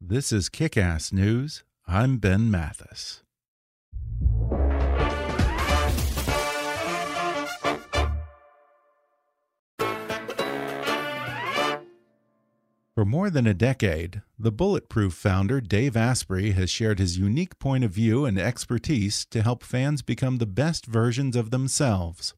This is Kick Ass News. I'm Ben Mathis. For more than a decade, the Bulletproof founder Dave Asprey has shared his unique point of view and expertise to help fans become the best versions of themselves.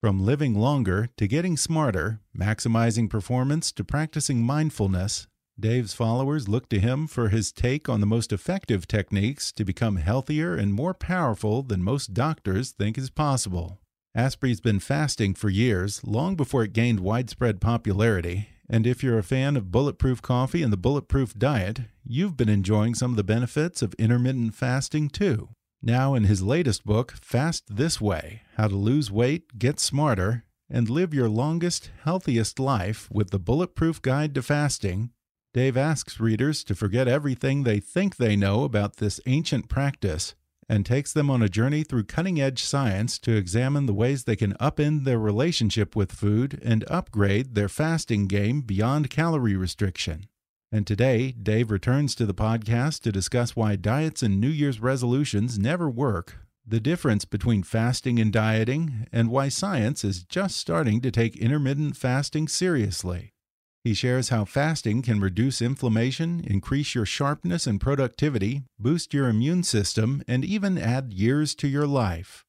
From living longer to getting smarter, maximizing performance to practicing mindfulness, Dave's followers look to him for his take on the most effective techniques to become healthier and more powerful than most doctors think is possible. Asprey's been fasting for years, long before it gained widespread popularity, and if you're a fan of bulletproof coffee and the bulletproof diet, you've been enjoying some of the benefits of intermittent fasting too. Now, in his latest book, Fast This Way How to Lose Weight, Get Smarter, and Live Your Longest, Healthiest Life with the Bulletproof Guide to Fasting, Dave asks readers to forget everything they think they know about this ancient practice and takes them on a journey through cutting edge science to examine the ways they can upend their relationship with food and upgrade their fasting game beyond calorie restriction. And today, Dave returns to the podcast to discuss why diets and New Year's resolutions never work, the difference between fasting and dieting, and why science is just starting to take intermittent fasting seriously. He shares how fasting can reduce inflammation, increase your sharpness and productivity, boost your immune system, and even add years to your life.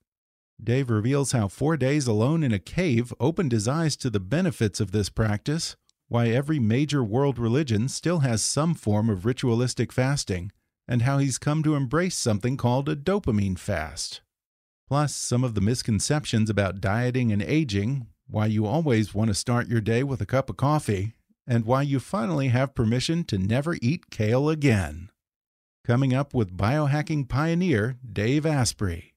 Dave reveals how four days alone in a cave opened his eyes to the benefits of this practice, why every major world religion still has some form of ritualistic fasting, and how he's come to embrace something called a dopamine fast. Plus, some of the misconceptions about dieting and aging, why you always want to start your day with a cup of coffee, and why you finally have permission to never eat kale again. Coming up with biohacking pioneer Dave Asprey.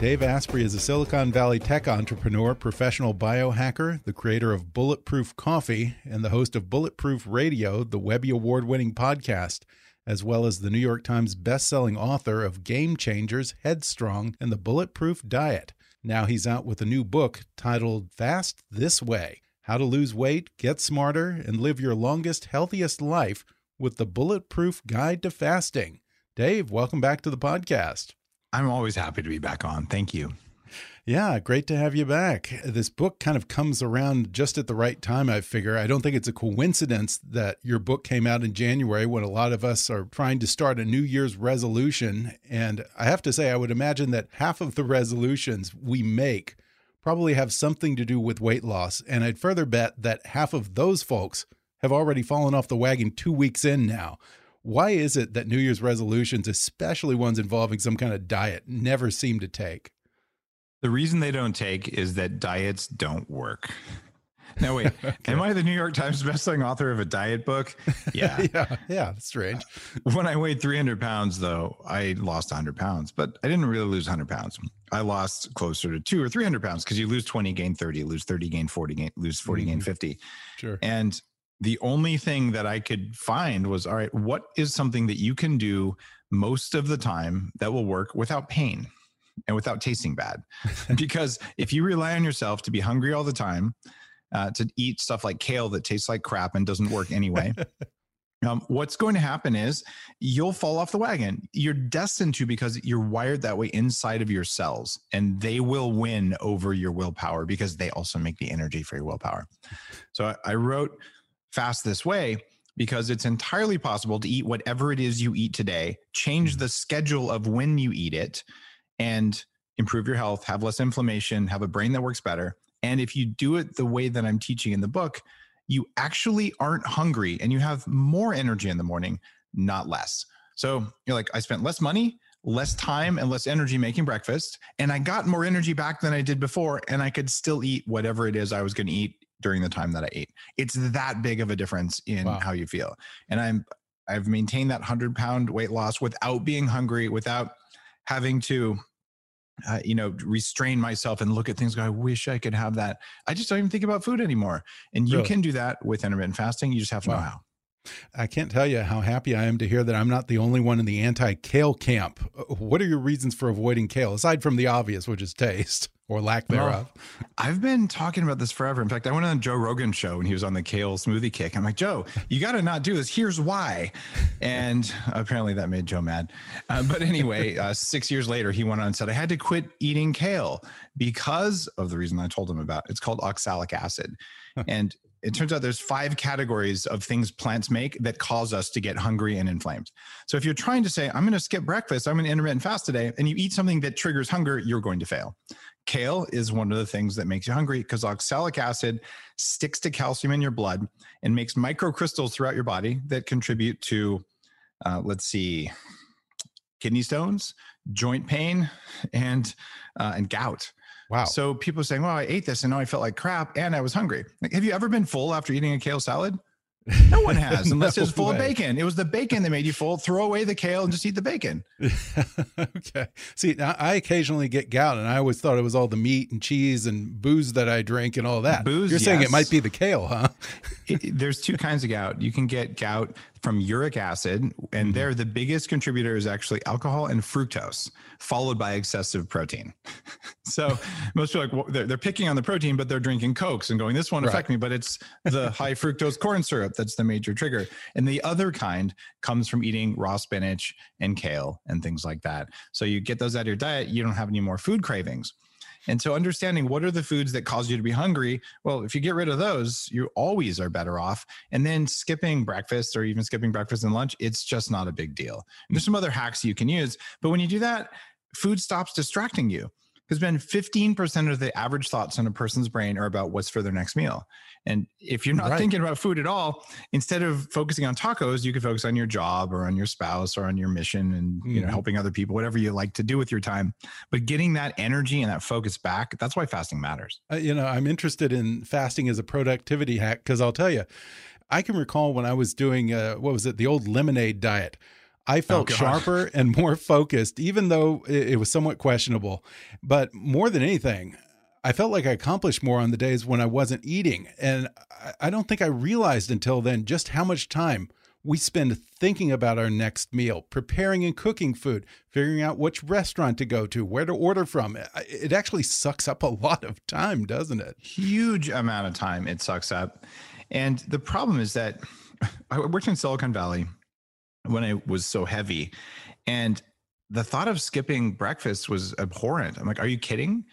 Dave Asprey is a Silicon Valley tech entrepreneur, professional biohacker, the creator of Bulletproof Coffee, and the host of Bulletproof Radio, the Webby Award winning podcast, as well as the New York Times bestselling author of Game Changers, Headstrong, and the Bulletproof Diet. Now he's out with a new book titled Fast This Way How to Lose Weight, Get Smarter, and Live Your Longest, Healthiest Life with the Bulletproof Guide to Fasting. Dave, welcome back to the podcast. I'm always happy to be back on. Thank you. Yeah, great to have you back. This book kind of comes around just at the right time, I figure. I don't think it's a coincidence that your book came out in January when a lot of us are trying to start a New Year's resolution. And I have to say, I would imagine that half of the resolutions we make probably have something to do with weight loss. And I'd further bet that half of those folks have already fallen off the wagon two weeks in now. Why is it that New Year's resolutions, especially ones involving some kind of diet, never seem to take? The reason they don't take is that diets don't work. Now wait, okay. am I the New York Times bestselling author of a diet book? Yeah, yeah, yeah. Strange. When I weighed 300 pounds, though, I lost 100 pounds, but I didn't really lose 100 pounds. I lost closer to two or 300 pounds because you lose 20, gain 30, lose 30, gain 40, gain lose 40, mm -hmm. gain 50. Sure. And the only thing that I could find was all right, what is something that you can do most of the time that will work without pain? and without tasting bad. because if you rely on yourself to be hungry all the time, uh, to eat stuff like kale that tastes like crap and doesn't work anyway. Um, what's going to happen is you'll fall off the wagon. You're destined to because you're wired that way inside of your cells, and they will win over your willpower because they also make the energy for your willpower. So I, I wrote Fast This Way because it's entirely possible to eat whatever it is you eat today, change mm-hmm. the schedule of when you eat it, and improve your health, have less inflammation, have a brain that works better. And if you do it the way that I'm teaching in the book, you actually aren't hungry and you have more energy in the morning, not less. So you're like, I spent less money, less time, and less energy making breakfast, and I got more energy back than I did before, and I could still eat whatever it is I was going to eat during the time that I ate. It's that big of a difference in wow. how you feel. And I'm I've maintained that 100 pound weight loss without being hungry, without having to uh, you know, restrain myself and look at things. Go, I wish I could have that. I just don't even think about food anymore. And you really? can do that with intermittent fasting. You just have to wow. know how. I can't tell you how happy I am to hear that I'm not the only one in the anti kale camp. What are your reasons for avoiding kale, aside from the obvious, which is taste? or lack thereof. I've been talking about this forever. In fact, I went on Joe Rogan show and he was on the kale smoothie kick. I'm like, Joe, you got to not do this. Here's why. And apparently that made Joe mad. Uh, but anyway, uh, six years later, he went on and said, I had to quit eating kale because of the reason I told him about. It's called oxalic acid. and it turns out there's five categories of things plants make that cause us to get hungry and inflamed. So if you're trying to say, I'm going to skip breakfast, I'm going to intermittent fast today, and you eat something that triggers hunger, you're going to fail. Kale is one of the things that makes you hungry because oxalic acid sticks to calcium in your blood and makes microcrystals throughout your body that contribute to, uh, let's see, kidney stones, joint pain, and uh, and gout. Wow. So people saying, well, I ate this and now I felt like crap and I was hungry. Like, have you ever been full after eating a kale salad? No one has, unless no it's full way. of bacon. It was the bacon that made you full. Throw away the kale and just eat the bacon. okay. See, I occasionally get gout, and I always thought it was all the meat and cheese and booze that I drink and all that. Booze. You're yes. saying it might be the kale, huh? it, there's two kinds of gout. You can get gout from uric acid, and mm-hmm. there the biggest contributor is actually alcohol and fructose, followed by excessive protein. so most people like well, they're, they're, picking on the protein, but they're drinking cokes and going, "This won't right. affect me," but it's the high fructose corn syrup that's the major trigger. And the other kind comes from eating raw spinach and kale and things like that. So you get those out of your diet, you don't have any more food cravings. And so understanding what are the foods that cause you to be hungry, well, if you get rid of those, you always are better off. And then skipping breakfast or even skipping breakfast and lunch, it's just not a big deal. And there's some other hacks you can use, but when you do that, food stops distracting you because been 15% of the average thoughts in a person's brain are about what's for their next meal. And if you're not right. thinking about food at all, instead of focusing on tacos, you can focus on your job or on your spouse or on your mission and mm-hmm. you know mm-hmm. helping other people, whatever you like to do with your time. But getting that energy and that focus back, that's why fasting matters. Uh, you know, I'm interested in fasting as a productivity hack because I'll tell you, I can recall when I was doing uh, what was it, the old lemonade diet I felt oh, sharper and more focused, even though it, was somewhat questionable. But more than anything, I felt like I accomplished more on the days when I wasn't eating. And I don't think I realized until then just how much time we spend thinking about our next meal, preparing and cooking food, figuring out which restaurant to go to, where to order from. It actually sucks up a lot of time, doesn't it? Huge amount of time it sucks up. And the problem is that I worked in Silicon Valley when I was so heavy. And the thought of skipping breakfast was abhorrent. I'm like, are you kidding?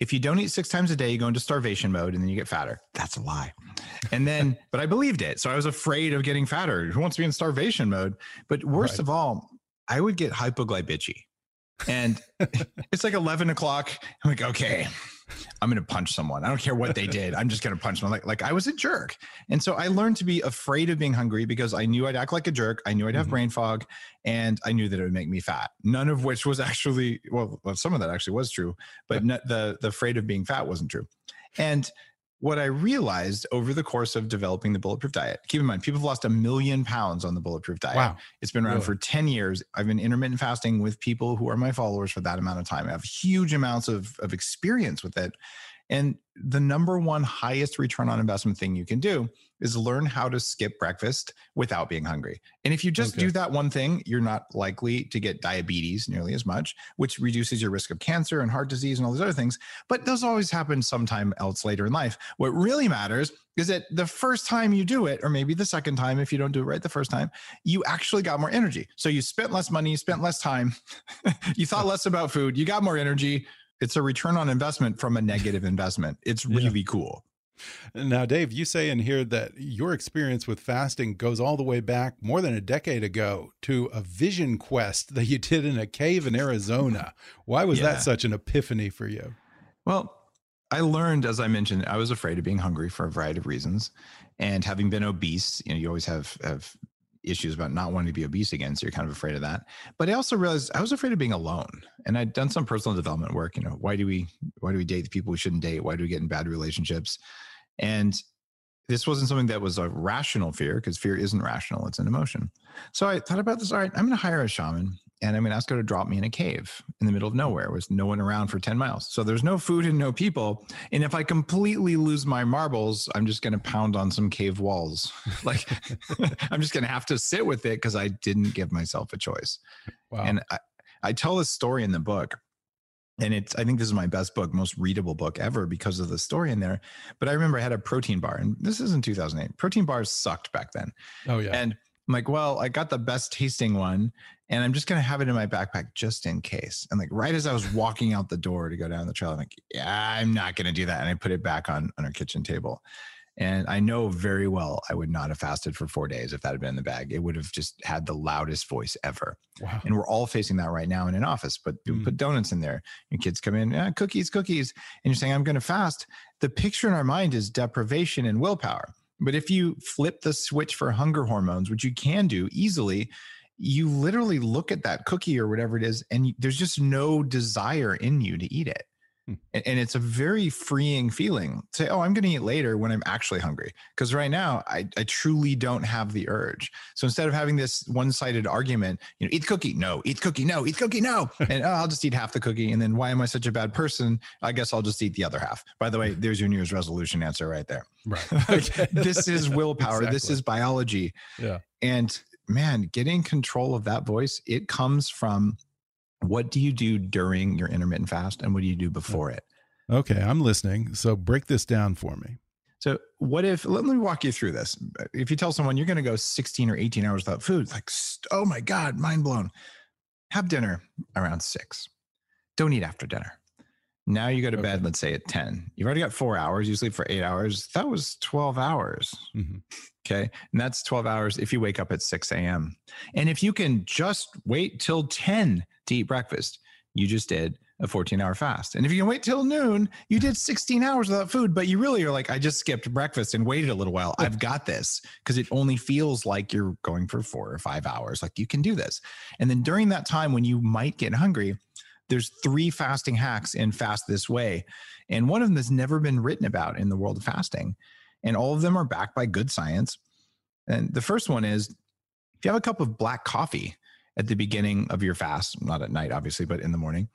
If you don't eat six times a day, you go into starvation mode and then you get fatter. That's a lie. And then, but I believed it. So I was afraid of getting fatter. Who wants to be in starvation mode? But worst right. of all, I would get hypoglycemia. And it's like 11 o'clock. I'm like, okay, I'm going to punch someone. I don't care what they did. I'm just going to punch them. Like, like I was a jerk. And so I learned to be afraid of being hungry because I knew I'd act like a jerk. I knew I'd have mm-hmm. brain fog and I knew that it would make me fat. None of which was actually, well, some of that actually was true, but the, the afraid of being fat wasn't true. And what I realized over the course of developing the bulletproof diet, keep in mind, people have lost a million pounds on the bulletproof diet. Wow. It's been around really? for 10 years. I've been intermittent fasting with people who are my followers for that amount of time. I have huge amounts of, of experience with it. And the number one highest return on investment thing you can do is learn how to skip breakfast without being hungry. And if you just Okay. do that one thing, you're not likely to get diabetes nearly as much, which reduces your risk of cancer and heart disease and all these other things. But those always happen sometime else later in life. What really matters is that the first time you do it, or maybe the second time, if you don't do it right the first time, you actually got more energy. So you spent less money, you spent less time, you thought less about food, you got more energy. It's a return on investment from a negative investment. It's Yeah. really cool. Now, Dave, you say in here that your experience with fasting goes all the way back more than a decade ago to a vision quest that you did in a cave in Arizona. Why was Yeah. that such an epiphany for you? Well, I learned, as I mentioned, I was afraid of being hungry for a variety of reasons. And having been obese, you know, you always have have issues about not wanting to be obese again. So you're kind of afraid of that. But I also realized I was afraid of being alone. And I'd done some personal development work. You know, why do we why do we date the people we shouldn't date? Why do we get in bad relationships? And this wasn't something that was a rational fear because fear isn't rational, it's an emotion. So I thought about this. All right, I'm going to hire a shaman and I'm going to ask her to drop me in a cave in the middle of nowhere with no one around for 10 miles. So there's no food and no people. And if I completely lose my marbles, I'm just going to pound on some cave walls. like I'm just going to have to sit with it because I didn't give myself a choice. Wow. And I, I tell this story in the book. And it's, I think this is my best book, most readable book ever because of the story in there. But I remember I had a protein bar, and this is in 2008. Protein bars sucked back then. oh, yeah. And I'm like, well, I got the best tasting one, and I'm just gonna have it in my backpack just in case. And like right as I was walking out the door to go down the trail, I'm like, yeah, I'm not gonna do that. And I put it back on on our kitchen table. And I know very well I would not have fasted for four days if that had been in the bag. It would have just had the loudest voice ever. wow. And we're all facing that right now in an office, but you Mm. put donuts in there. Your kids come in, "Ah, cookies, cookies. And you're saying, I'm going to fast. The picture in our mind is deprivation and willpower. But if you flip the switch for hunger hormones, which you can do easily, you literally look at that cookie or whatever it is, and you- there's just no desire in you to eat it. And, and it's a very freeing feeling. to Say, oh, I'm going to eat later when I'm actually hungry. Because right now, I, I truly don't have the urge. So instead of having this one-sided argument, you know, eat cookie, no, eat cookie, no, eat cookie, no, and oh, I'll just eat half the cookie. And then why am I such a bad person? I guess I'll just eat the other half. By the way, there's your New Year's resolution answer right there. Right. Like, this is willpower. This is biology. Yeah. And man, getting control of that voice, it comes from what do you do during your intermittent fast and what do you do before it? Okay, I'm listening. So break this down for me. So, what if, let me walk you through this. If you tell someone you're going to go 16 or 18 hours without food, like, oh my God, mind blown. Have dinner around six. Don't eat after dinner. Now you go to bed, let's say at 10. You've already got four hours. You sleep for eight hours. That was 12 hours. Mhm. Okay. And that's 12 hours if you wake up at 6 a.m. And if you can just wait till 10 to eat breakfast, you just did a 14 hour fast. And if you can wait till noon, you did 16 hours without food, but you really are like, I just skipped breakfast and waited a little while. I've got this because it only feels like you're going for four or five hours. Like you can do this. And then during that time when you might get hungry, there's three fasting hacks in Fast This Way. And one of them has never been written about in the world of fasting. And all of them are backed by good science. And the first one is if you have a cup of black coffee at the beginning of your fast, not at night, obviously, but in the morning,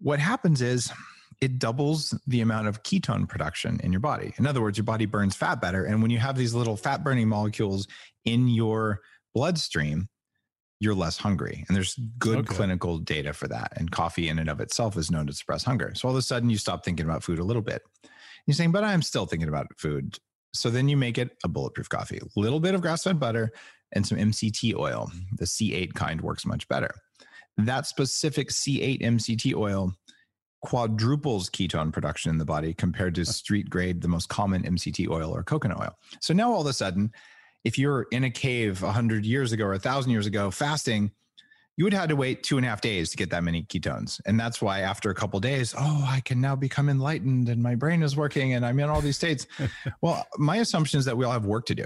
what happens is it doubles the amount of ketone production in your body. In other words, your body burns fat better. And when you have these little fat burning molecules in your bloodstream, you're less hungry. And there's good Okay. clinical data for that. And coffee in and of itself is known to suppress hunger. So all of a sudden you stop thinking about food a little bit. You're saying, but I'm still thinking about food. So then you make it a bulletproof coffee, a little bit of grass fed butter and some MCT oil. The C8 kind works much better. That specific C8 MCT oil quadruples ketone production in the body compared to street grade, the most common MCT oil or coconut oil. So now all of a sudden, if you're in a cave 100 years ago or 1,000 years ago fasting, you would have had to wait two and a half days to get that many ketones. And that's why after a couple days, oh, I can now become enlightened and my brain is working and I'm in all these states. well, my assumption is that we all have work to do.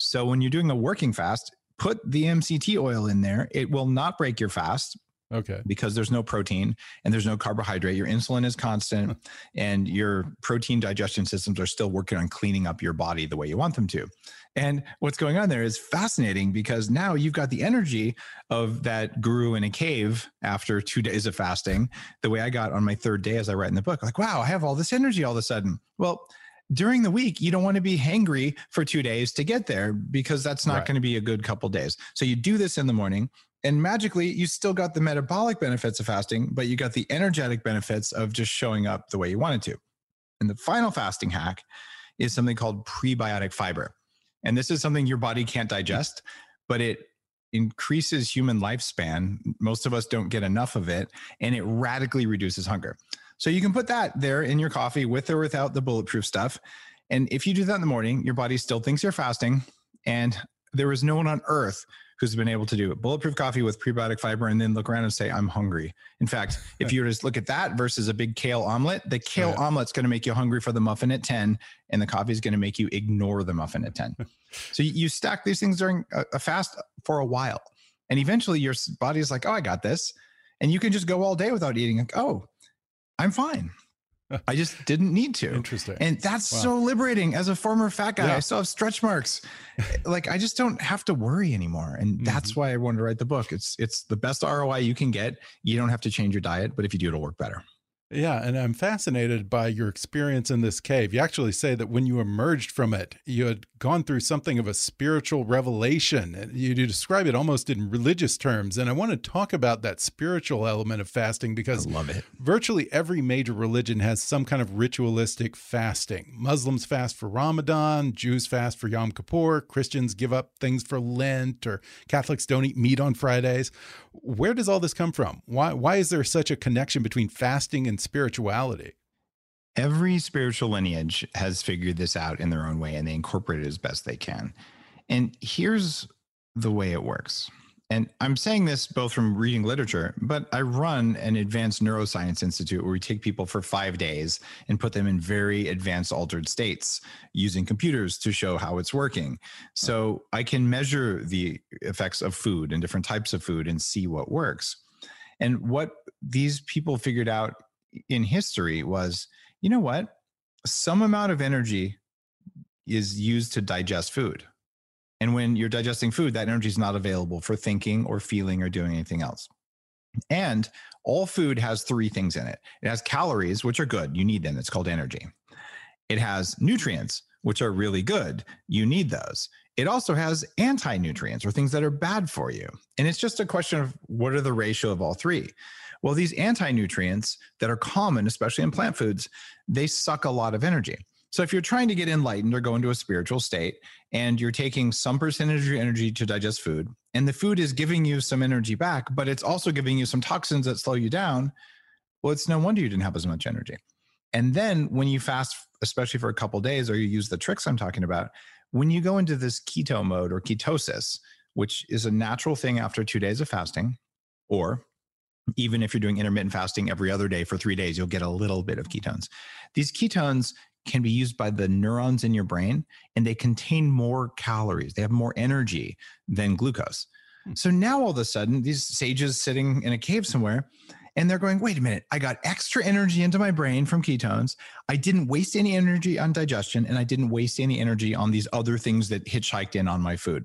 So when you're doing a working fast, put the MCT oil in there. It will not break your fast. Okay. Because there's no protein and there's no carbohydrate. Your insulin is constant and your protein digestion systems are still working on cleaning up your body the way you want them to. And what's going on there is fascinating because now you've got the energy of that guru in a cave after two days of fasting, the way I got on my third day as I write in the book. Like, wow, I have all this energy all of a sudden. Well, during the week, you don't want to be hangry for two days to get there because that's not right. going to be a good couple days. So you do this in the morning and magically you still got the metabolic benefits of fasting, but you got the energetic benefits of just showing up the way you wanted to. And the final fasting hack is something called prebiotic fiber. And this is something your body can't digest, but it increases human lifespan. Most of us don't get enough of it, and it radically reduces hunger. So you can put that there in your coffee with or without the bulletproof stuff. And if you do that in the morning, your body still thinks you're fasting. And there is no one on earth who's been able to do it. Bulletproof coffee with prebiotic fiber and then look around and say, I'm hungry. In fact, if you were to look at that versus a big kale omelet, the kale right. omelet's going to make you hungry for the muffin at 10, and the coffee is going to make you ignore the muffin at 10. so you stack these things during a, fast for a while. And eventually your body is like, oh, I got this. And you can just go all day without eating. Like, oh, I'm fine. I just didn't need to. Interesting. And that's wow. so liberating. As a former fat guy, yeah. I still have stretch marks. like I just don't have to worry anymore. And mm-hmm. that's why I wanted to write the book. It's it's the best ROI you can get. You don't have to change your diet, but if you do, it'll work better. Yeah, and I'm fascinated by your experience in this cave. You actually say that when you emerged from it, you had gone through something of a spiritual revelation. You describe it almost in religious terms. And I want to talk about that spiritual element of fasting because I love it. Virtually every major religion has some kind of ritualistic fasting. Muslims fast for Ramadan, Jews fast for Yom Kippur, Christians give up things for Lent, or Catholics don't eat meat on Fridays. Where does all this come from? Why, why is there such a connection between fasting and spirituality? Every spiritual lineage has figured this out in their own way and they incorporate it as best they can. And here's the way it works. And I'm saying this both from reading literature, but I run an advanced neuroscience institute where we take people for five days and put them in very advanced altered states using computers to show how it's working. So I can measure the effects of food and different types of food and see what works. And what these people figured out in history was you know what? Some amount of energy is used to digest food. And when you're digesting food, that energy is not available for thinking or feeling or doing anything else. And all food has three things in it it has calories, which are good. You need them. It's called energy. It has nutrients, which are really good. You need those. It also has anti nutrients or things that are bad for you. And it's just a question of what are the ratio of all three. Well, these anti nutrients that are common, especially in plant foods, they suck a lot of energy. So if you're trying to get enlightened or go into a spiritual state and you're taking some percentage of your energy to digest food, and the food is giving you some energy back, but it's also giving you some toxins that slow you down, well, it's no wonder you didn't have as much energy. And then when you fast, especially for a couple days, or you use the tricks I'm talking about, when you go into this keto mode or ketosis, which is a natural thing after two days of fasting, or even if you're doing intermittent fasting every other day for three days, you'll get a little bit of ketones. These ketones can be used by the neurons in your brain and they contain more calories. They have more energy than glucose. Hmm. So now all of a sudden, these sages sitting in a cave somewhere and they're going, wait a minute, I got extra energy into my brain from ketones. I didn't waste any energy on digestion and I didn't waste any energy on these other things that hitchhiked in on my food.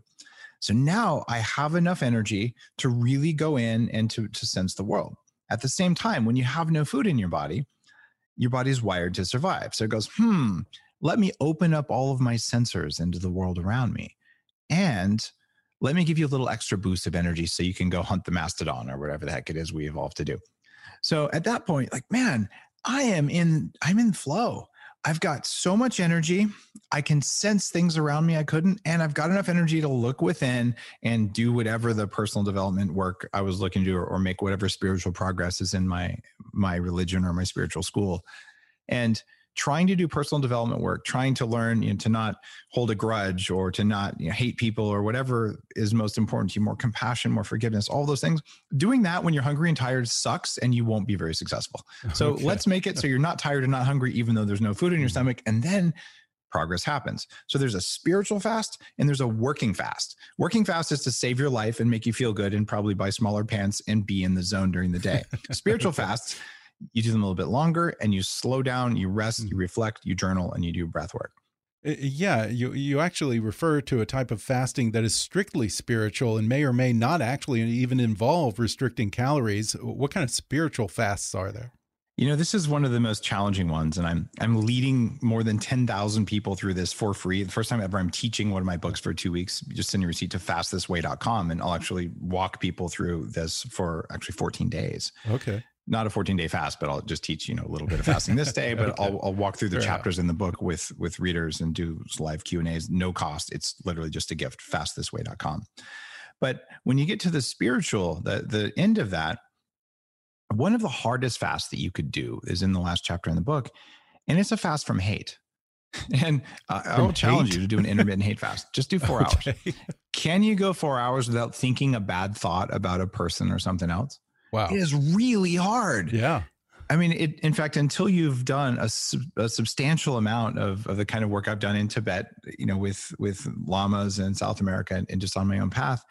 So now I have enough energy to really go in and to, to sense the world. At the same time, when you have no food in your body, your body's wired to survive. So it goes, hmm, let me open up all of my sensors into the world around me. And let me give you a little extra boost of energy so you can go hunt the mastodon or whatever the heck it is we evolved to do. So at that point, like, man, I am in, I'm in flow. I've got so much energy. I can sense things around me I couldn't. And I've got enough energy to look within and do whatever the personal development work I was looking to do or, or make whatever spiritual progress is in my my religion or my spiritual school. And trying to do personal development work, trying to learn you know, to not hold a grudge or to not you know, hate people or whatever is most important to you, more compassion, more forgiveness, all those things. Doing that when you're hungry and tired sucks and you won't be very successful. So okay. let's make it so you're not tired and not hungry, even though there's no food in your mm-hmm. stomach. And then progress happens. So there's a spiritual fast and there's a working fast. Working fast is to save your life and make you feel good and probably buy smaller pants and be in the zone during the day. spiritual fasts, you do them a little bit longer and you slow down, you rest, you mm-hmm. reflect, you journal, and you do breath work. Yeah, you you actually refer to a type of fasting that is strictly spiritual and may or may not actually even involve restricting calories. What kind of spiritual fasts are there? You know, this is one of the most challenging ones, and I'm I'm leading more than ten thousand people through this for free. The first time ever, I'm teaching one of my books for two weeks. just send your receipt to fastthisway.com, and I'll actually walk people through this for actually 14 days. Okay. Not a 14 day fast, but I'll just teach you know a little bit of fasting this day. But okay. I'll I'll walk through the Fair chapters enough. in the book with with readers and do live Q and A's, no cost. It's literally just a gift. Fastthisway.com. But when you get to the spiritual, the the end of that one of the hardest fasts that you could do is in the last chapter in the book, and it's a fast from hate. And uh, I will challenge you to do an intermittent hate fast. Just do four okay. hours. Can you go four hours without thinking a bad thought about a person or something else? Wow. It is really hard. Yeah. I mean, it, in fact, until you've done a, a, substantial amount of, of the kind of work I've done in Tibet, you know, with with lamas in South America and, and just on my own path,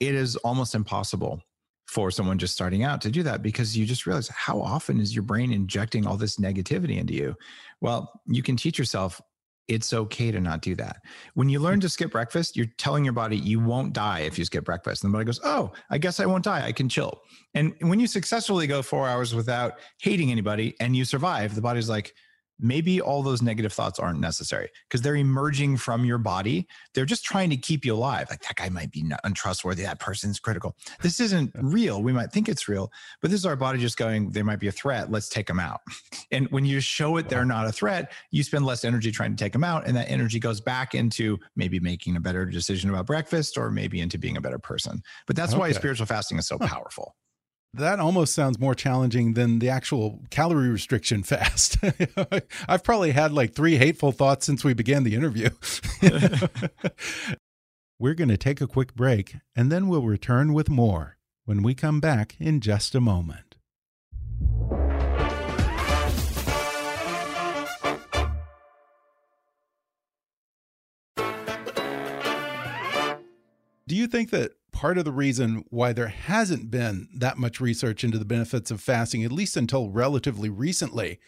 it is almost impossible for someone just starting out to do that because you just realize how often is your brain injecting all this negativity into you well you can teach yourself it's okay to not do that. When you learn hmm. to skip breakfast you're telling your body you won't die if you skip breakfast. And the body goes oh i guess i won't die. I can chill. And when you successfully go four hours without hating anybody and you survive the body's like maybe all those negative thoughts aren't necessary because they're emerging from your body. They're just trying to keep you alive. Like that guy might be untrustworthy. That person's critical. This isn't real. We might think it's real, but this is our body just going, there might be a threat. Let's take them out. And when you show it they're not a threat, you spend less energy trying to take them out. And that energy goes back into maybe making a better decision about breakfast or maybe into being a better person. But that's okay. why spiritual fasting is so powerful that almost sounds more challenging than the actual calorie restriction fast. I've probably had like three hateful thoughts since we began the interview. We're going to take a quick break and then we'll return with more when we come back in just a moment. Do you think that part of the reason why there hasn't been that much research into the benefits of fasting, at least until relatively recently,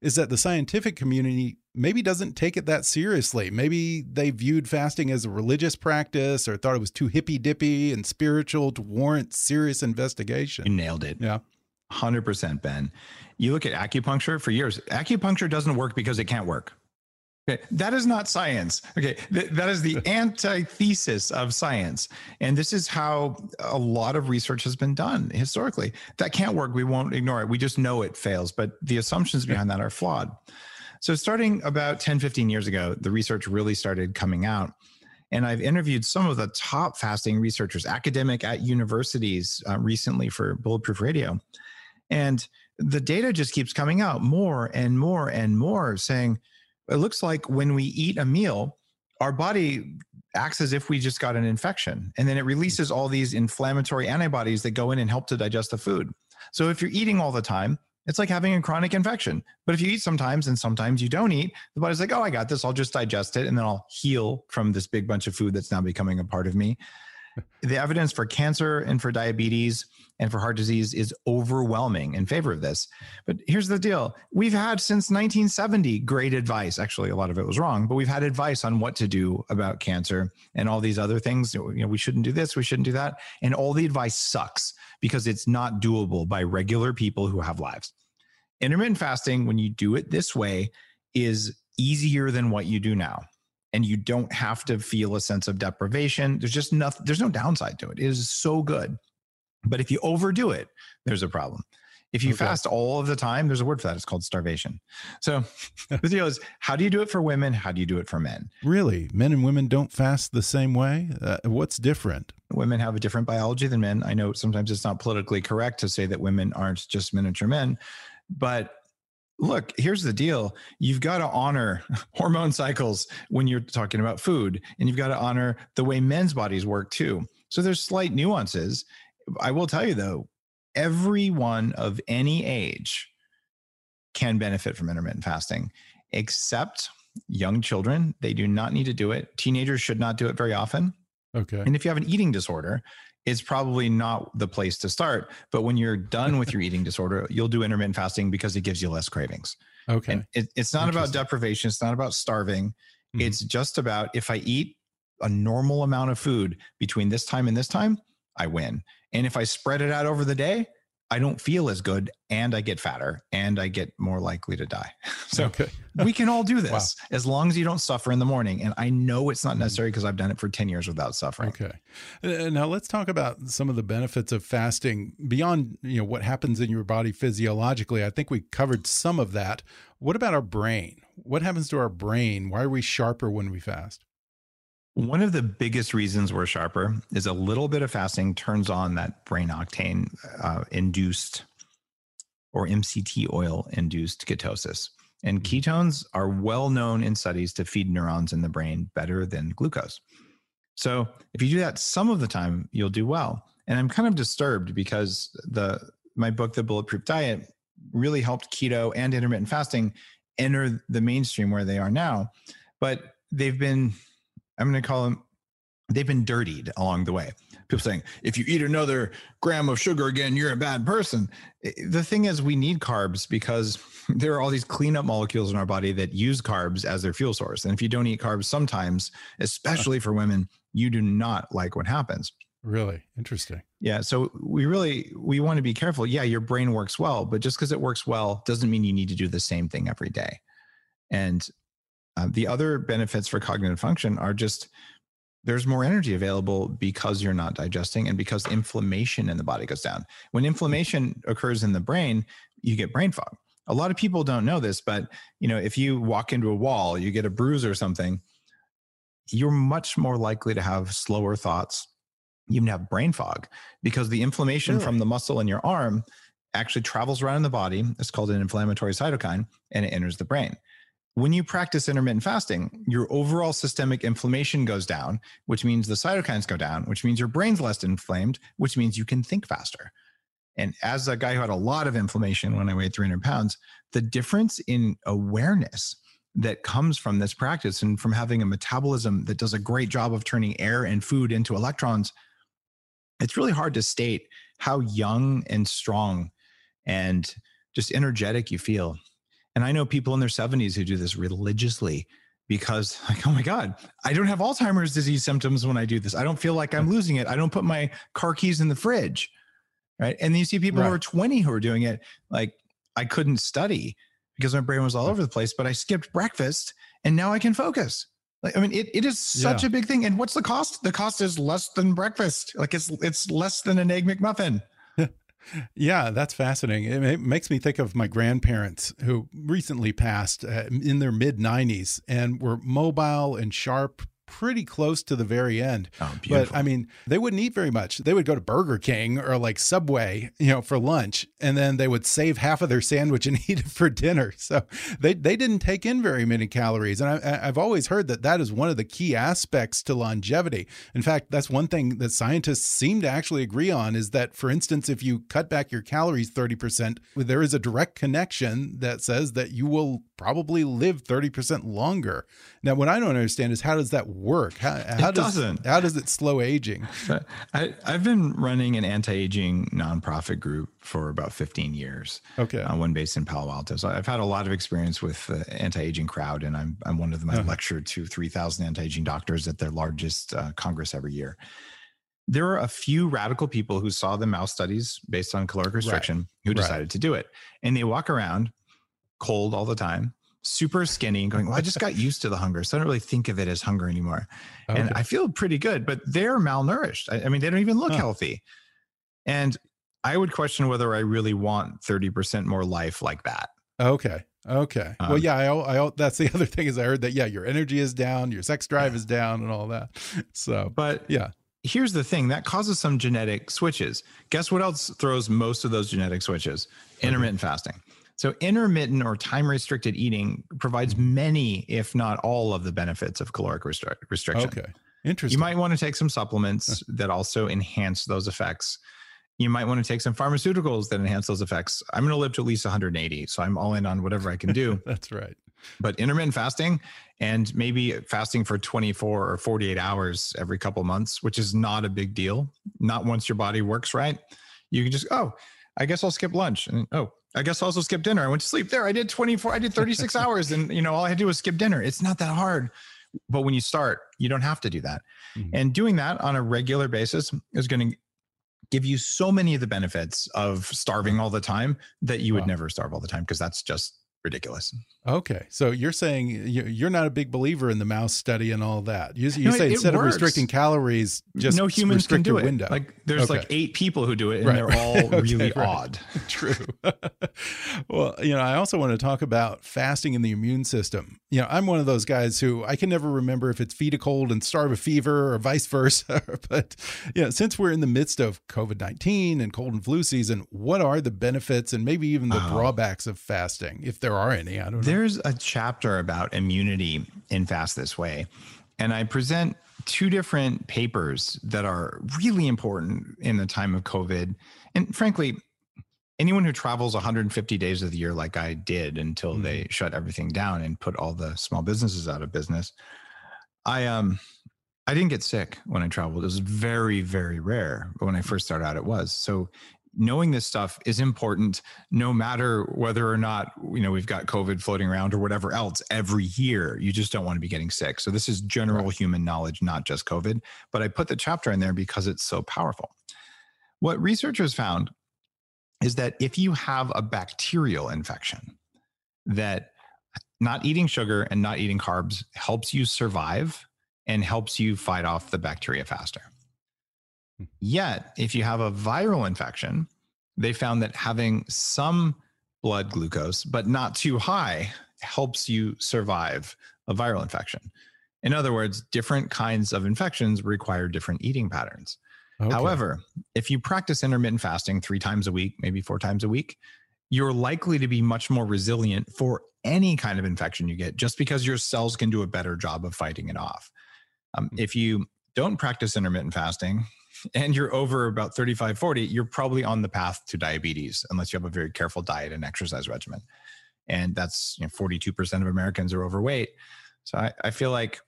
is that the scientific community maybe doesn't take it that seriously. Maybe they viewed fasting as a religious practice or thought it was too hippy dippy and spiritual to warrant serious investigation. You nailed it. Yeah. 100% Ben. You look at acupuncture for years, acupuncture doesn't work because it can't work. Okay, that is not science. Okay, Th- that is the antithesis of science. And this is how a lot of research has been done historically. That can't work. We won't ignore it. We just know it fails, but the assumptions behind that are flawed. So, starting about 10, 15 years ago, the research really started coming out. And I've interviewed some of the top fasting researchers, academic at universities uh, recently for Bulletproof Radio. And the data just keeps coming out more and more and more saying, it looks like when we eat a meal, our body acts as if we just got an infection. And then it releases all these inflammatory antibodies that go in and help to digest the food. So if you're eating all the time, it's like having a chronic infection. But if you eat sometimes and sometimes you don't eat, the body's like, oh, I got this. I'll just digest it and then I'll heal from this big bunch of food that's now becoming a part of me. The evidence for cancer and for diabetes and for heart disease is overwhelming in favor of this. But here's the deal we've had since 1970 great advice. Actually, a lot of it was wrong, but we've had advice on what to do about cancer and all these other things. You know, we shouldn't do this, we shouldn't do that. And all the advice sucks because it's not doable by regular people who have lives. Intermittent fasting, when you do it this way, is easier than what you do now and you don't have to feel a sense of deprivation. There's just nothing, there's no downside to it. It is so good. But if you overdo it, there's a problem. If you okay. fast all of the time, there's a word for that. It's called starvation. So the deal is, how do you do it for women? How do you do it for men? Really, men and women don't fast the same way. Uh, what's different? Women have a different biology than men. I know sometimes it's not politically correct to say that women aren't just miniature men, but look, here's the deal. You've got to honor hormone cycles when you're talking about food, and you've got to honor the way men's bodies work too. So there's slight nuances. I will tell you though, everyone of any age can benefit from intermittent fasting, except young children, they do not need to do it. Teenagers should not do it very often. Okay. And if you have an eating disorder, it's probably not the place to start. But when you're done with your eating disorder, you'll do intermittent fasting because it gives you less cravings. Okay. And it, it's not about deprivation. It's not about starving. Mhm. It's just about if I eat a normal amount of food between this time and this time, I win. And if I spread it out over the day, I don't feel as good and I get fatter and I get more likely to die. So okay. we can all do Wow. this as long as you don't suffer in the morning. And I know it's not Mhm. necessary because I've done it for 10 years without suffering. Okay. Uh, Now let's talk about some of the benefits of fasting beyond, you know, what happens in your body physiologically. I think we covered some of that. What about our brain? What happens to our brain? Why are we sharper when we fast? One of the biggest reasons we're sharper is a little bit of fasting turns on that brain octane uh, induced or MCT oil induced ketosis. And Mhm. ketones are well known in studies to feed neurons in the brain better than glucose. So if you do that some of the time, you'll do well. And I'm kind of disturbed because the my book, The Bulletproof Diet, really helped keto and intermittent fasting enter the mainstream where they are now. But they've been, I'm going to call them, they've been dirtied along the way. People saying, if you eat another gram of sugar again, you're a bad person. The thing is, we need carbs because there are all these cleanup molecules in our body that use carbs as their fuel source. And if you don't eat carbs sometimes, especially for women, you do not like what happens. Really interesting. Yeah. So we really we want to be careful. Yeah, your brain works well, but just because it works well doesn't mean you need to do the same thing every day. And uh, the other benefits for cognitive function are just there's more energy available because you're not digesting and because inflammation in the body goes down. When inflammation occurs in the brain, you get brain fog. A lot of people don't know this, but you know, if you walk into a wall, you get a bruise or something, you're much more likely to have slower thoughts, You even have brain fog because the inflammation Really? from the muscle in your arm actually travels around in the body. It's called an inflammatory cytokine and it enters the brain. When you practice intermittent fasting, your overall systemic inflammation goes down, which means the cytokines go down, which means your brain's less inflamed, which means you can think faster. And as a guy who had a lot of inflammation when I weighed 300 pounds, the difference in awareness that comes from this practice and from having a metabolism that does a great job of turning air and food into electrons, it's really hard to state how young and strong and just energetic you feel. And I know people in their 70s who do this religiously because, like, oh my God, I don't have Alzheimer's disease symptoms when I do this. I don't feel like I'm mm. losing it. I don't put my car keys in the fridge. Right. And then you see people who are 20 who are doing it. Like, I couldn't study because my brain was all mm. over the place, but I skipped breakfast and now I can focus. Like, I mean, it, it is such Yeah. a big thing. And what's the cost? The cost is less than breakfast. Like it's it's less than an egg McMuffin. Yeah, that's fascinating. It, makes me think of my grandparents who recently passed uh, in their mid 90s and were mobile and sharp pretty close to the very end. Oh, But I mean, they wouldn't eat very much. They would go to Burger King or like Subway, you know, for lunch, and then they would save half of their sandwich and eat it for dinner. So they they didn't take in very many calories. And I, I've always heard that that is one of the key aspects to longevity. In fact, that's one thing that scientists seem to actually agree on is that, for instance, if you cut back your calories thirty percent, there is a direct connection that says that you will probably live thirty percent longer. Now, what I don't understand is how does that work? How, how It does doesn't. how does it slow aging? I, I've been running an anti-aging nonprofit group for about 15 years. Okay. Uh, one based in Palo Alto. So I've had a lot of experience with the anti-aging crowd, and I'm I'm one of them. I Uh-huh. lecture to 3,000 anti-aging doctors at their largest uh, congress every year. There are a few radical people who saw the mouse studies based on caloric restriction who Right. decided to do it, and they walk around cold all the time, super skinny, and going, "Well, I just got used to the hunger, so I don't really think of it as hunger anymore." and I feel pretty good, but they're malnourished. I, I mean, they don't even look Huh. healthy. And I would question whether I really want 30% more life like that. Okay. Okay. well, Um, yeah. I, I, that's the other thing is I heard that yeah, your energy is down, your sex drive is down, and all that. So, But yeah. here's the thing that causes some genetic switches. Guess what else throws most of those genetic switches? Intermittent fasting. So, intermittent or time restricted eating provides Mm-hmm. many, if not all, of the benefits of caloric restric- restriction. Okay. Interesting. You might want to take some supplements that also enhance those effects. You might want to take some pharmaceuticals that enhance those effects. I'm going to live to at least 180, so I'm all in on whatever I can do. That's right. But intermittent fasting and maybe fasting for 24 or 48 hours every couple months, which is not a big deal. Not once your body works right. You can just, oh, I guess I'll skip lunch. And oh, I guess I'll also skipped dinner. I went to sleep there. I did 24, I did 36 hours and you know, all I had to do was skip dinner. It's not that hard. But when you start, you don't have to do that. Mm-hmm. And doing that on a regular basis is going to give you so many of the benefits of starving all the time that you would never starve all the time because that's just ridiculous. Okay, so you're saying you're not a big believer in the mouse study and all that. You, you no, say instead works. of restricting calories, just no humans can do it. Window. Like there's okay. like eight people who do it, and right. they're all okay, really right. odd. True. well, you know, I also want to talk about fasting in the immune system. You know, I'm one of those guys who I can never remember if it's feed a cold and starve a fever or vice versa. but you know, since we're in the midst of COVID 19 and cold and flu season, what are the benefits and maybe even the oh. drawbacks of fasting, if there are any? I don't know. There's a chapter about immunity in Fast This Way, and I present two different papers that are really important in the time of COVID. And frankly, anyone who travels 150 days of the year, like I did until mm-hmm. they shut everything down and put all the small businesses out of business, I um I didn't get sick when I traveled. It was very, very rare. But when I first started out, it was. So knowing this stuff is important no matter whether or not you know we've got covid floating around or whatever else every year you just don't want to be getting sick. So this is general right. human knowledge not just covid. But i put the chapter in there because it's so powerful. What researchers found is that if you have a bacterial infection that not eating sugar and not eating carbs helps you survive and helps you fight off the bacteria faster Yet, if you have a viral infection, they found that having some blood glucose, but not too high, helps you survive a viral infection. In other words, different kinds of infections require different eating patterns. Okay. However, if you practice intermittent fasting three times a week, maybe four times a week, you're likely to be much more resilient for any kind of infection you get just because your cells can do a better job of fighting it off. Um, hmm. if you don't practice intermittent fasting, and you're over about 35, 40, you're probably on the path to diabetes unless you have a very careful diet and exercise regimen. And that's you know, 42% of Americans are overweight. So I, I feel like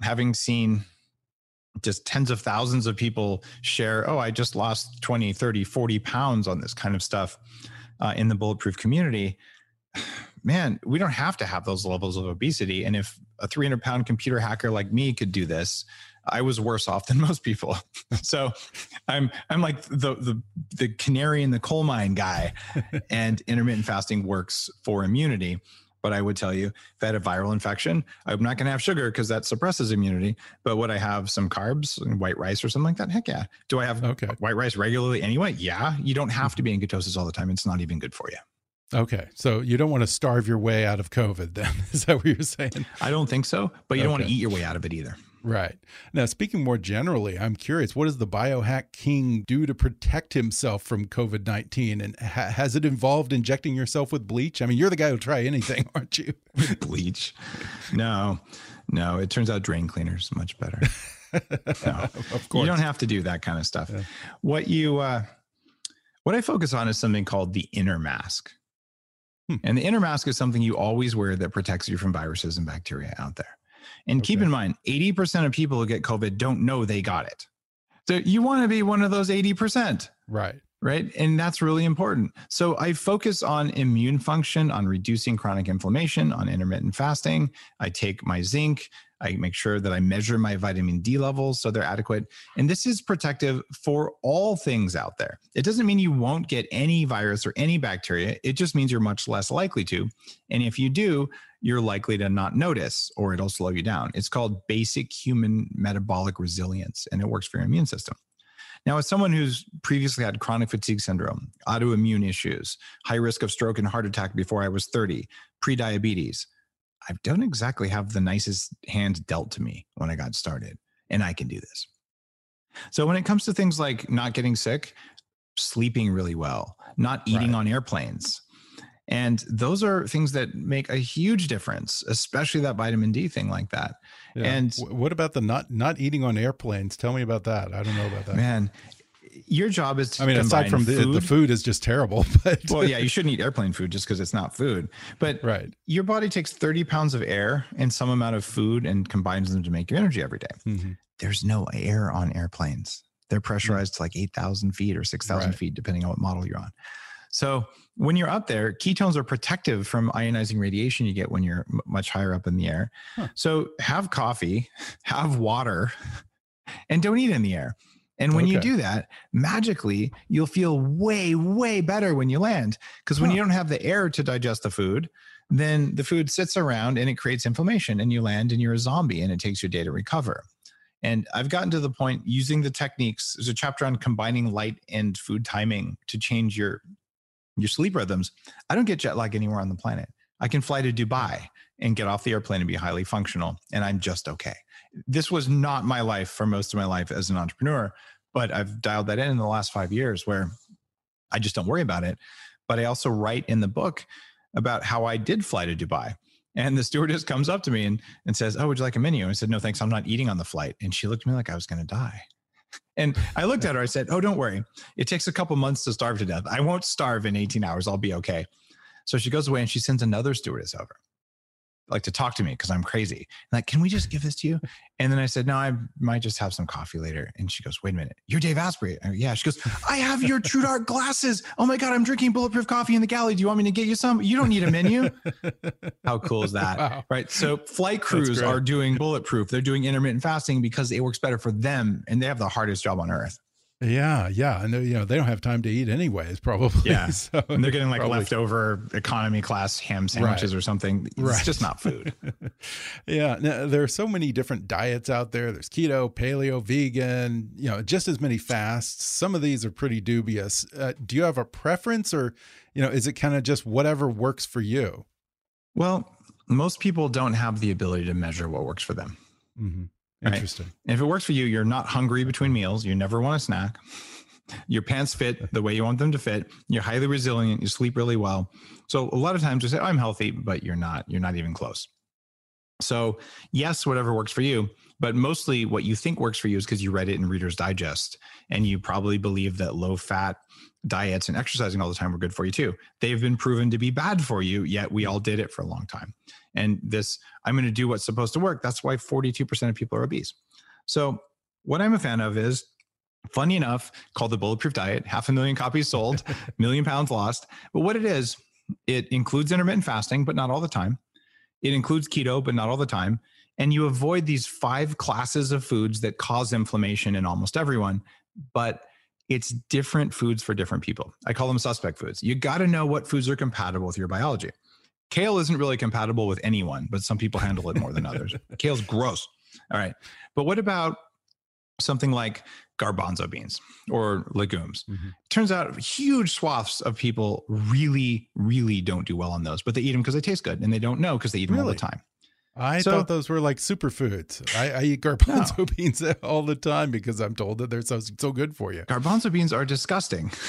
having seen just tens of thousands of people share, oh, I just lost 20, 30, 40 pounds on this kind of stuff uh, in the bulletproof community. Man, we don't have to have those levels of obesity. And if a 300 pound computer hacker like me could do this, I was worse off than most people. so I'm I'm like the the the canary in the coal mine guy. and intermittent fasting works for immunity. But I would tell you, if I had a viral infection, I'm not going to have sugar because that suppresses immunity. But would I have some carbs and white rice or something like that? Heck yeah. Do I have okay. white rice regularly anyway? Yeah. You don't have to be in ketosis all the time. It's not even good for you. Okay. So you don't want to starve your way out of COVID then. Is that what you're saying? I don't think so. But you okay. don't want to eat your way out of it either. Right. Now, speaking more generally, I'm curious what does the biohack king do to protect himself from COVID 19? And ha has it involved injecting yourself with bleach? I mean, you're the guy who'll try anything, aren't you? bleach? No, no. It turns out drain cleaners much better. No, of course. You don't have to do that kind of stuff. Yeah. What you, uh, what I focus on is something called the inner mask. Hmm. And the inner mask is something you always wear that protects you from viruses and bacteria out there. And okay. keep in mind, 80% of people who get COVID don't know they got it. So you want to be one of those 80%. Right. Right. And that's really important. So I focus on immune function, on reducing chronic inflammation, on intermittent fasting. I take my zinc. I make sure that I measure my vitamin D levels so they're adequate. And this is protective for all things out there. It doesn't mean you won't get any virus or any bacteria. It just means you're much less likely to. And if you do, you're likely to not notice or it'll slow you down. It's called basic human metabolic resilience, and it works for your immune system. Now, as someone who's previously had chronic fatigue syndrome, autoimmune issues, high risk of stroke and heart attack before I was 30, prediabetes, I don't exactly have the nicest hand dealt to me when I got started, and I can do this. So, when it comes to things like not getting sick, sleeping really well, not eating right. on airplanes, and those are things that make a huge difference, especially that vitamin D thing like that. Yeah. And what about the not not eating on airplanes? Tell me about that. I don't know about that. Man, your job is to I mean, aside from the food. the food is just terrible, but well, yeah, you shouldn't eat airplane food just because it's not food. But right. your body takes 30 pounds of air and some amount of food and combines them to make your energy every day. Mhm. There's no air on airplanes. They're pressurized to like 8,000 feet or 6,000 Right. feet, depending on what model you're on. So when you're up there, ketones are protective from ionizing radiation you get when you're m- much higher up in the air. Huh. So have coffee, have water, and don't eat in the air. And when you do that, magically, you'll feel way, way better when you land. Because when Huh. you don't have the air to digest the food, then the food sits around and it creates inflammation, and you land and you're a zombie, and it takes you a day to recover. And I've gotten to the point using the techniques. There's a chapter on combining light and food timing to change your your sleep rhythms. I don't get jet lag anywhere on the planet. I can fly to Dubai and get off the airplane and be highly functional, and I'm just okay. This was not my life for most of my life as an entrepreneur, but I've dialed that in in the last five years where I just don't worry about it. But I also write in the book about how I did fly to Dubai. And the stewardess comes up to me and, and says, Oh, would you like a menu? And I said, No, thanks. I'm not eating on the flight. And she looked at me like I was going to die. And I looked at her. I said, Oh, don't worry. It takes a couple months to starve to death. I won't starve in 18 hours. I'll be okay. So she goes away and she sends another stewardess over, like to talk to me because I'm crazy. Like, can we just give this to you? And then I said, No, I might just have some coffee later. And she goes, Wait a minute. You're Dave Asprey. Go, yeah. She goes, I have your True Dark glasses. Oh my God, I'm drinking bulletproof coffee in the galley. Do you want me to get you some? You don't need a menu. How cool is that? Wow. Right. So flight crews are doing bulletproof. They're doing intermittent fasting because it works better for them and they have the hardest job on earth. Yeah, yeah, and they- you know they don't have time to eat anyways, probably. Yeah. so And they're getting like probably- leftover economy class ham sandwiches Right. or something. It's Right. just not food. yeah, now, there are so many different diets out there. There's keto, paleo, vegan. You know, just as many fasts. Some of these are pretty dubious. Uh, do you have a preference, or you know, is it kind of just whatever works for you? well, most people don't have the ability to measure what works for them. hmm Right. Interesting. And if it works for you, you're not hungry between meals. You never want a snack. Your pants fit the way you want them to fit. You're highly resilient. You sleep really well. So a lot of times you say, I'm healthy, but you're not. You're not even close. So, yes, whatever works for you, but mostly what you think works for you is because you read it in Reader's Digest and you probably believe that low fat diets and exercising all the time were good for you too. They've been proven to be bad for you, yet we all did it for a long time. And this, I'm going to do what's supposed to work. That's why 42% of people are obese. So, what I'm a fan of is funny enough, called the Bulletproof Diet, half a million copies sold, million pounds lost. But what it is, it includes intermittent fasting, but not all the time. It includes keto, but not all the time. And you avoid these five classes of foods that cause inflammation in almost everyone, but it's different foods for different people. I call them suspect foods. You got to know what foods are compatible with your biology. Kale isn't really compatible with anyone, but some people handle it more than others. Kale's gross. All right. But what about something like garbanzo beans or legumes? Mhm. Turns out huge swaths of people really, really don't do well on those, but they eat them because they taste good and they don't know because they eat them all the time. I So- thought those were like superfoods. I, I eat garbanzo beans all the time because I'm told that they're so so good for you. Garbanzo beans are disgusting.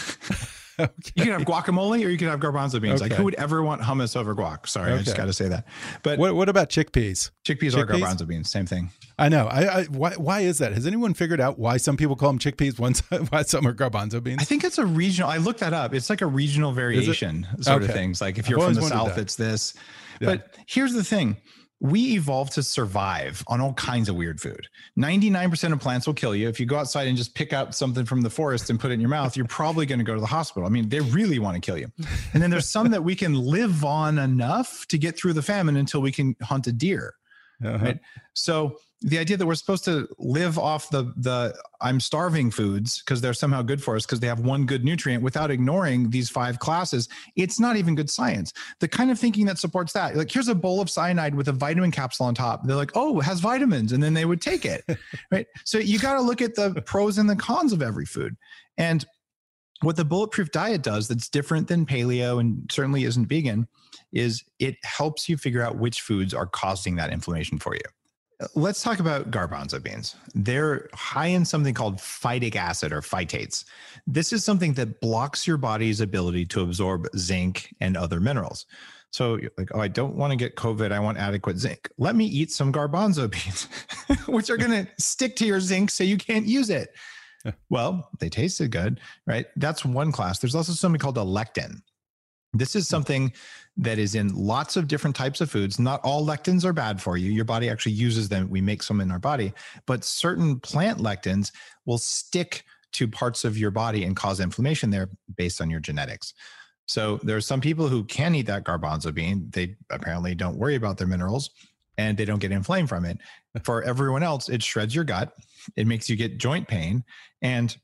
okay. You can have guacamole or you can have garbanzo beans. Like who would ever want hummus over guac? Sorry, I just got to say that. But What what about chickpeas? chickpeas, are chickpeas? garbanzo beans, same thing. I know. I, I why why is that? Has anyone figured out why some people call them chickpeas, one why some are garbanzo beans? I think it's a regional. I looked that up. It's like a regional variation sort of things. Like if you're from the south, that. it's this. Yeah. But here's the thing: we evolved to survive on all kinds of weird food. Ninety-nine percent of plants will kill you. If you go outside and just pick out something from the forest and put it in your mouth, you're probably going to go to the hospital. I mean, they really want to kill you. And then there's some that we can live on enough to get through the famine until we can hunt a deer. Uh-huh. Right. So the idea that we're supposed to live off the the I'm starving foods because they're somehow good for us because they have one good nutrient without ignoring these five classes, it's not even good science. The kind of thinking that supports that, like here's a bowl of cyanide with a vitamin capsule on top. They're like, oh, it has vitamins, and then they would take it. right. So you got to look at the pros and the cons of every food. And what the bulletproof diet does that's different than paleo and certainly isn't vegan is it helps you figure out which foods are causing that inflammation for you. Let's talk about garbanzo beans. They're high in something called phytic acid or phytates. This is something that blocks your body's ability to absorb zinc and other minerals. So like, oh, I don't want to get COVID. I want adequate zinc. Let me eat some garbanzo beans, which are going to stick to your zinc so you can't use it. Well, they tasted good, right? That's one class. There's also something called a lectin. This is hmm. something that is in lots of different types of foods. Not all lectins are bad for you. Your body actually uses them. We make some in our body, but certain plant lectins will stick to parts of your body and cause inflammation there based on your genetics. So there are some people who can eat that garbanzo bean. They apparently don't worry about their minerals and they don't get inflamed from it. For everyone else, it shreds your gut, it makes you get joint pain, and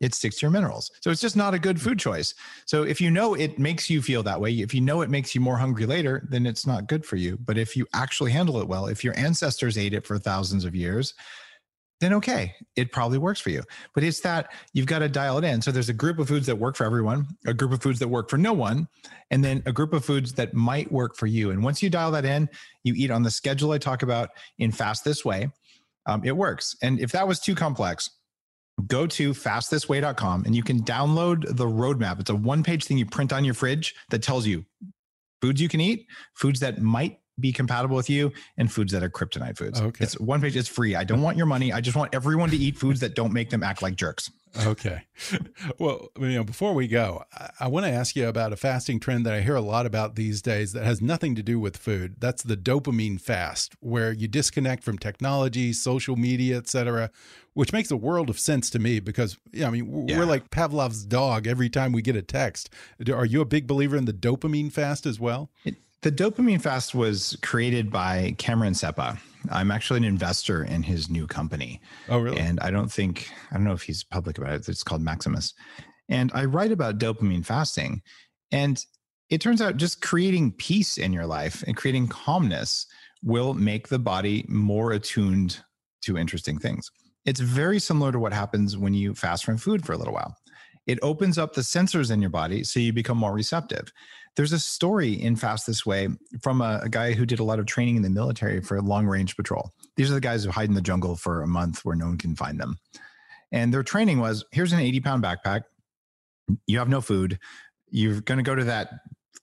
it sticks to your minerals. So it's just not a good food choice. So if you know it makes you feel that way, if you know it makes you more hungry later, then it's not good for you. But if you actually handle it well, if your ancestors ate it for thousands of years, then okay, it probably works for you. But it's that you've got to dial it in. So there's a group of foods that work for everyone, a group of foods that work for no one, and then a group of foods that might work for you. And once you dial that in, you eat on the schedule I talk about in Fast This Way, um, it works. And if that was too complex, go to fastthisway.com and you can download the roadmap. It's a one page thing you print on your fridge that tells you foods you can eat, foods that might be compatible with you and foods that are kryptonite foods. Okay. It's one page, it's free. I don't want your money. I just want everyone to eat foods that don't make them act like jerks. Okay. Well, you know, before we go, I, I want to ask you about a fasting trend that I hear a lot about these days that has nothing to do with food. That's the dopamine fast, where you disconnect from technology, social media, etc., which makes a world of sense to me because, yeah, I mean, yeah. we're like Pavlov's dog every time we get a text. Are you a big believer in the dopamine fast as well? It, the dopamine fast was created by Cameron Sepah. I'm actually an investor in his new company. Oh, really? And I don't think, I don't know if he's public about it. It's called Maximus. And I write about dopamine fasting. And it turns out just creating peace in your life and creating calmness will make the body more attuned to interesting things. It's very similar to what happens when you fast from food for a little while. It opens up the sensors in your body so you become more receptive. There's a story in Fast This Way from a, a guy who did a lot of training in the military for long range patrol. These are the guys who hide in the jungle for a month where no one can find them. And their training was here's an 80 pound backpack. You have no food. You're going to go to that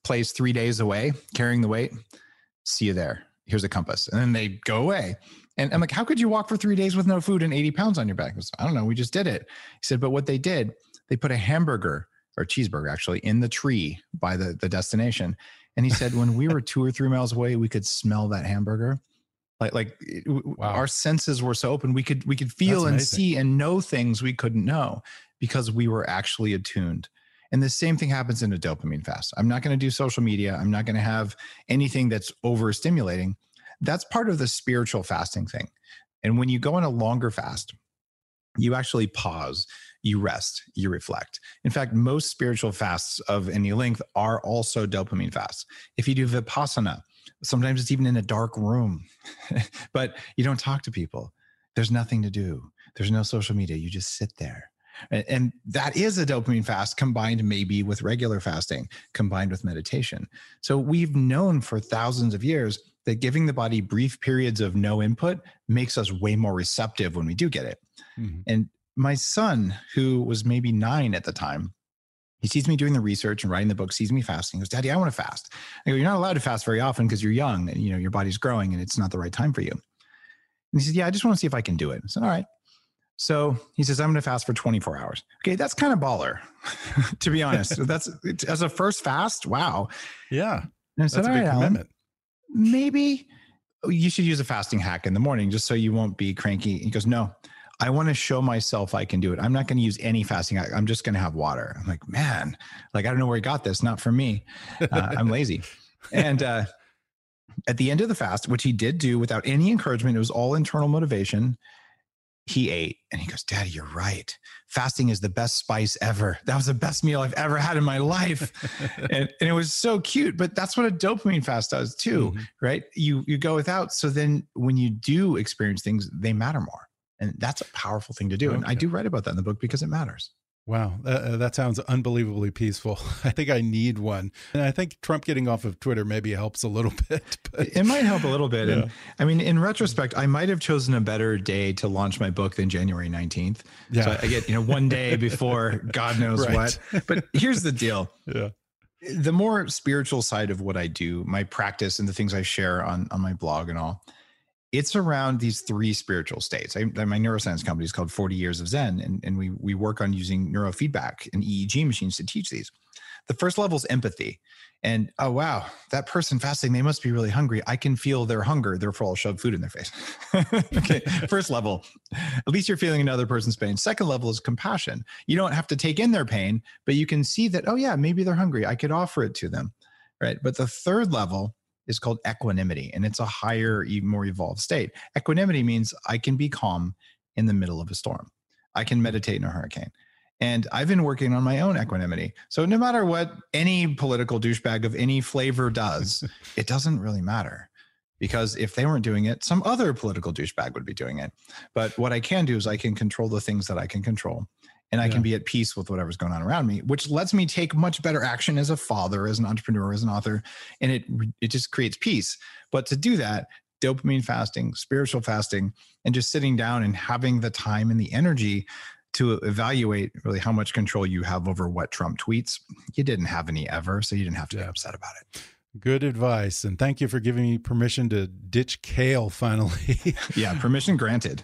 place three days away carrying the weight. See you there. Here's a compass. And then they go away. And I'm like, how could you walk for three days with no food and 80 pounds on your back? I, was, I don't know. We just did it. He said, but what they did, they put a hamburger or cheeseburger actually in the tree by the, the destination. And he said, when we were two or three miles away, we could smell that hamburger. Like, like wow. our senses were so open. We could, we could feel and see and know things we couldn't know because we were actually attuned. And the same thing happens in a dopamine fast. I'm not going to do social media. I'm not going to have anything that's overstimulating. That's part of the spiritual fasting thing. And when you go on a longer fast, you actually pause you rest, you reflect. In fact, most spiritual fasts of any length are also dopamine fasts. If you do Vipassana, sometimes it's even in a dark room, but you don't talk to people. There's nothing to do. There's no social media. You just sit there. And that is a dopamine fast combined maybe with regular fasting, combined with meditation. So we've known for thousands of years that giving the body brief periods of no input makes us way more receptive when we do get it. Mm-hmm. And my son, who was maybe nine at the time, he sees me doing the research and writing the book, sees me fasting. He goes, Daddy, I want to fast. I go, You're not allowed to fast very often because you're young and you know your body's growing and it's not the right time for you. And he says, Yeah, I just want to see if I can do it. I said, All right. So he says, I'm going to fast for 24 hours. Okay, that's kind of baller, to be honest. that's as a first fast. Wow. Yeah. And I said, All right, Alan, maybe oh, you should use a fasting hack in the morning just so you won't be cranky. He goes, No, I want to show myself I can do it. I'm not going to use any fasting. I, am just going to have water. I'm like, man, like I don't know where he got this. Not for me. Uh, I'm lazy. And uh, at the end of the fast, which he did do without any encouragement, it was all internal motivation. He ate and he goes, Daddy, you're right. Fasting is the best spice ever. That was the best meal I've ever had in my life. and, and, it was so cute. But that's what a dopamine fast does too, mm-hmm. right? You you go without. So then when you do experience things, they matter more. And that's a powerful thing to do. Okay. And I do write about that in the book because it matters. Wow, uh, that sounds unbelievably peaceful. I think I need one. And I think Trump getting off of Twitter maybe helps a little bit. But, it might help a little bit. Yeah. And I mean, in retrospect, I might have chosen a better day to launch my book than January 19th. Yeah. So I get, you know, one day before God knows right. what. But here's the deal. Yeah. The more spiritual side of what I do, my practice and the things I share on, on my blog and all, it's around these three spiritual states. I, my neuroscience company is called 40 Years of Zen, and, and we, we work on using neurofeedback and EEG machines to teach these. The first level is empathy. And oh, wow, that person fasting, they must be really hungry. I can feel their hunger. Therefore, I'll shove food in their face. okay. First level, at least you're feeling another person's pain. Second level is compassion. You don't have to take in their pain, but you can see that, oh, yeah, maybe they're hungry. I could offer it to them. Right. But the third level is called equanimity, and it's a higher, more evolved state. Equanimity means I can be calm in the middle of a storm. I can meditate in a hurricane. And I've been working on my own equanimity. So no matter what any political douchebag of any flavor does, it doesn't really matter. Because if they weren't doing it, some other political douchebag would be doing it. But what I can do is I can control the things that I can control and I yeah. can be at peace with whatever's going on around me, which lets me take much better action as a father, as an entrepreneur, as an author, and it it just creates peace. But to do that, dopamine fasting, spiritual fasting, and just sitting down and having the time and the energy to evaluate really how much control you have over what Trump tweets. You didn't have any ever, so you didn't have to yeah. get upset about it. Good advice. And thank you for giving me permission to ditch kale finally. yeah, permission granted.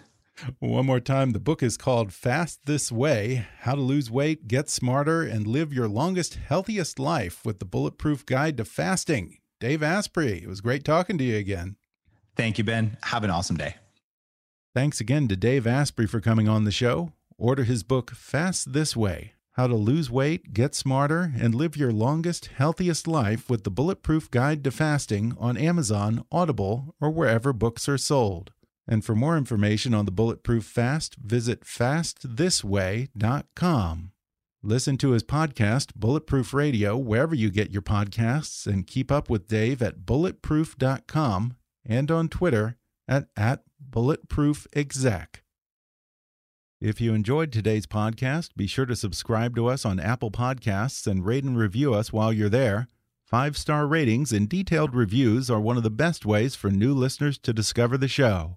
One more time, the book is called Fast This Way How to Lose Weight, Get Smarter, and Live Your Longest, Healthiest Life with the Bulletproof Guide to Fasting. Dave Asprey, it was great talking to you again. Thank you, Ben. Have an awesome day. Thanks again to Dave Asprey for coming on the show. Order his book Fast This Way How to Lose Weight, Get Smarter, and Live Your Longest, Healthiest Life with the Bulletproof Guide to Fasting on Amazon, Audible, or wherever books are sold. And for more information on the Bulletproof Fast, visit fastthisway.com. Listen to his podcast, Bulletproof Radio, wherever you get your podcasts, and keep up with Dave at bulletproof.com and on Twitter at, at bulletproofexec. If you enjoyed today's podcast, be sure to subscribe to us on Apple Podcasts and rate and review us while you're there. Five star ratings and detailed reviews are one of the best ways for new listeners to discover the show.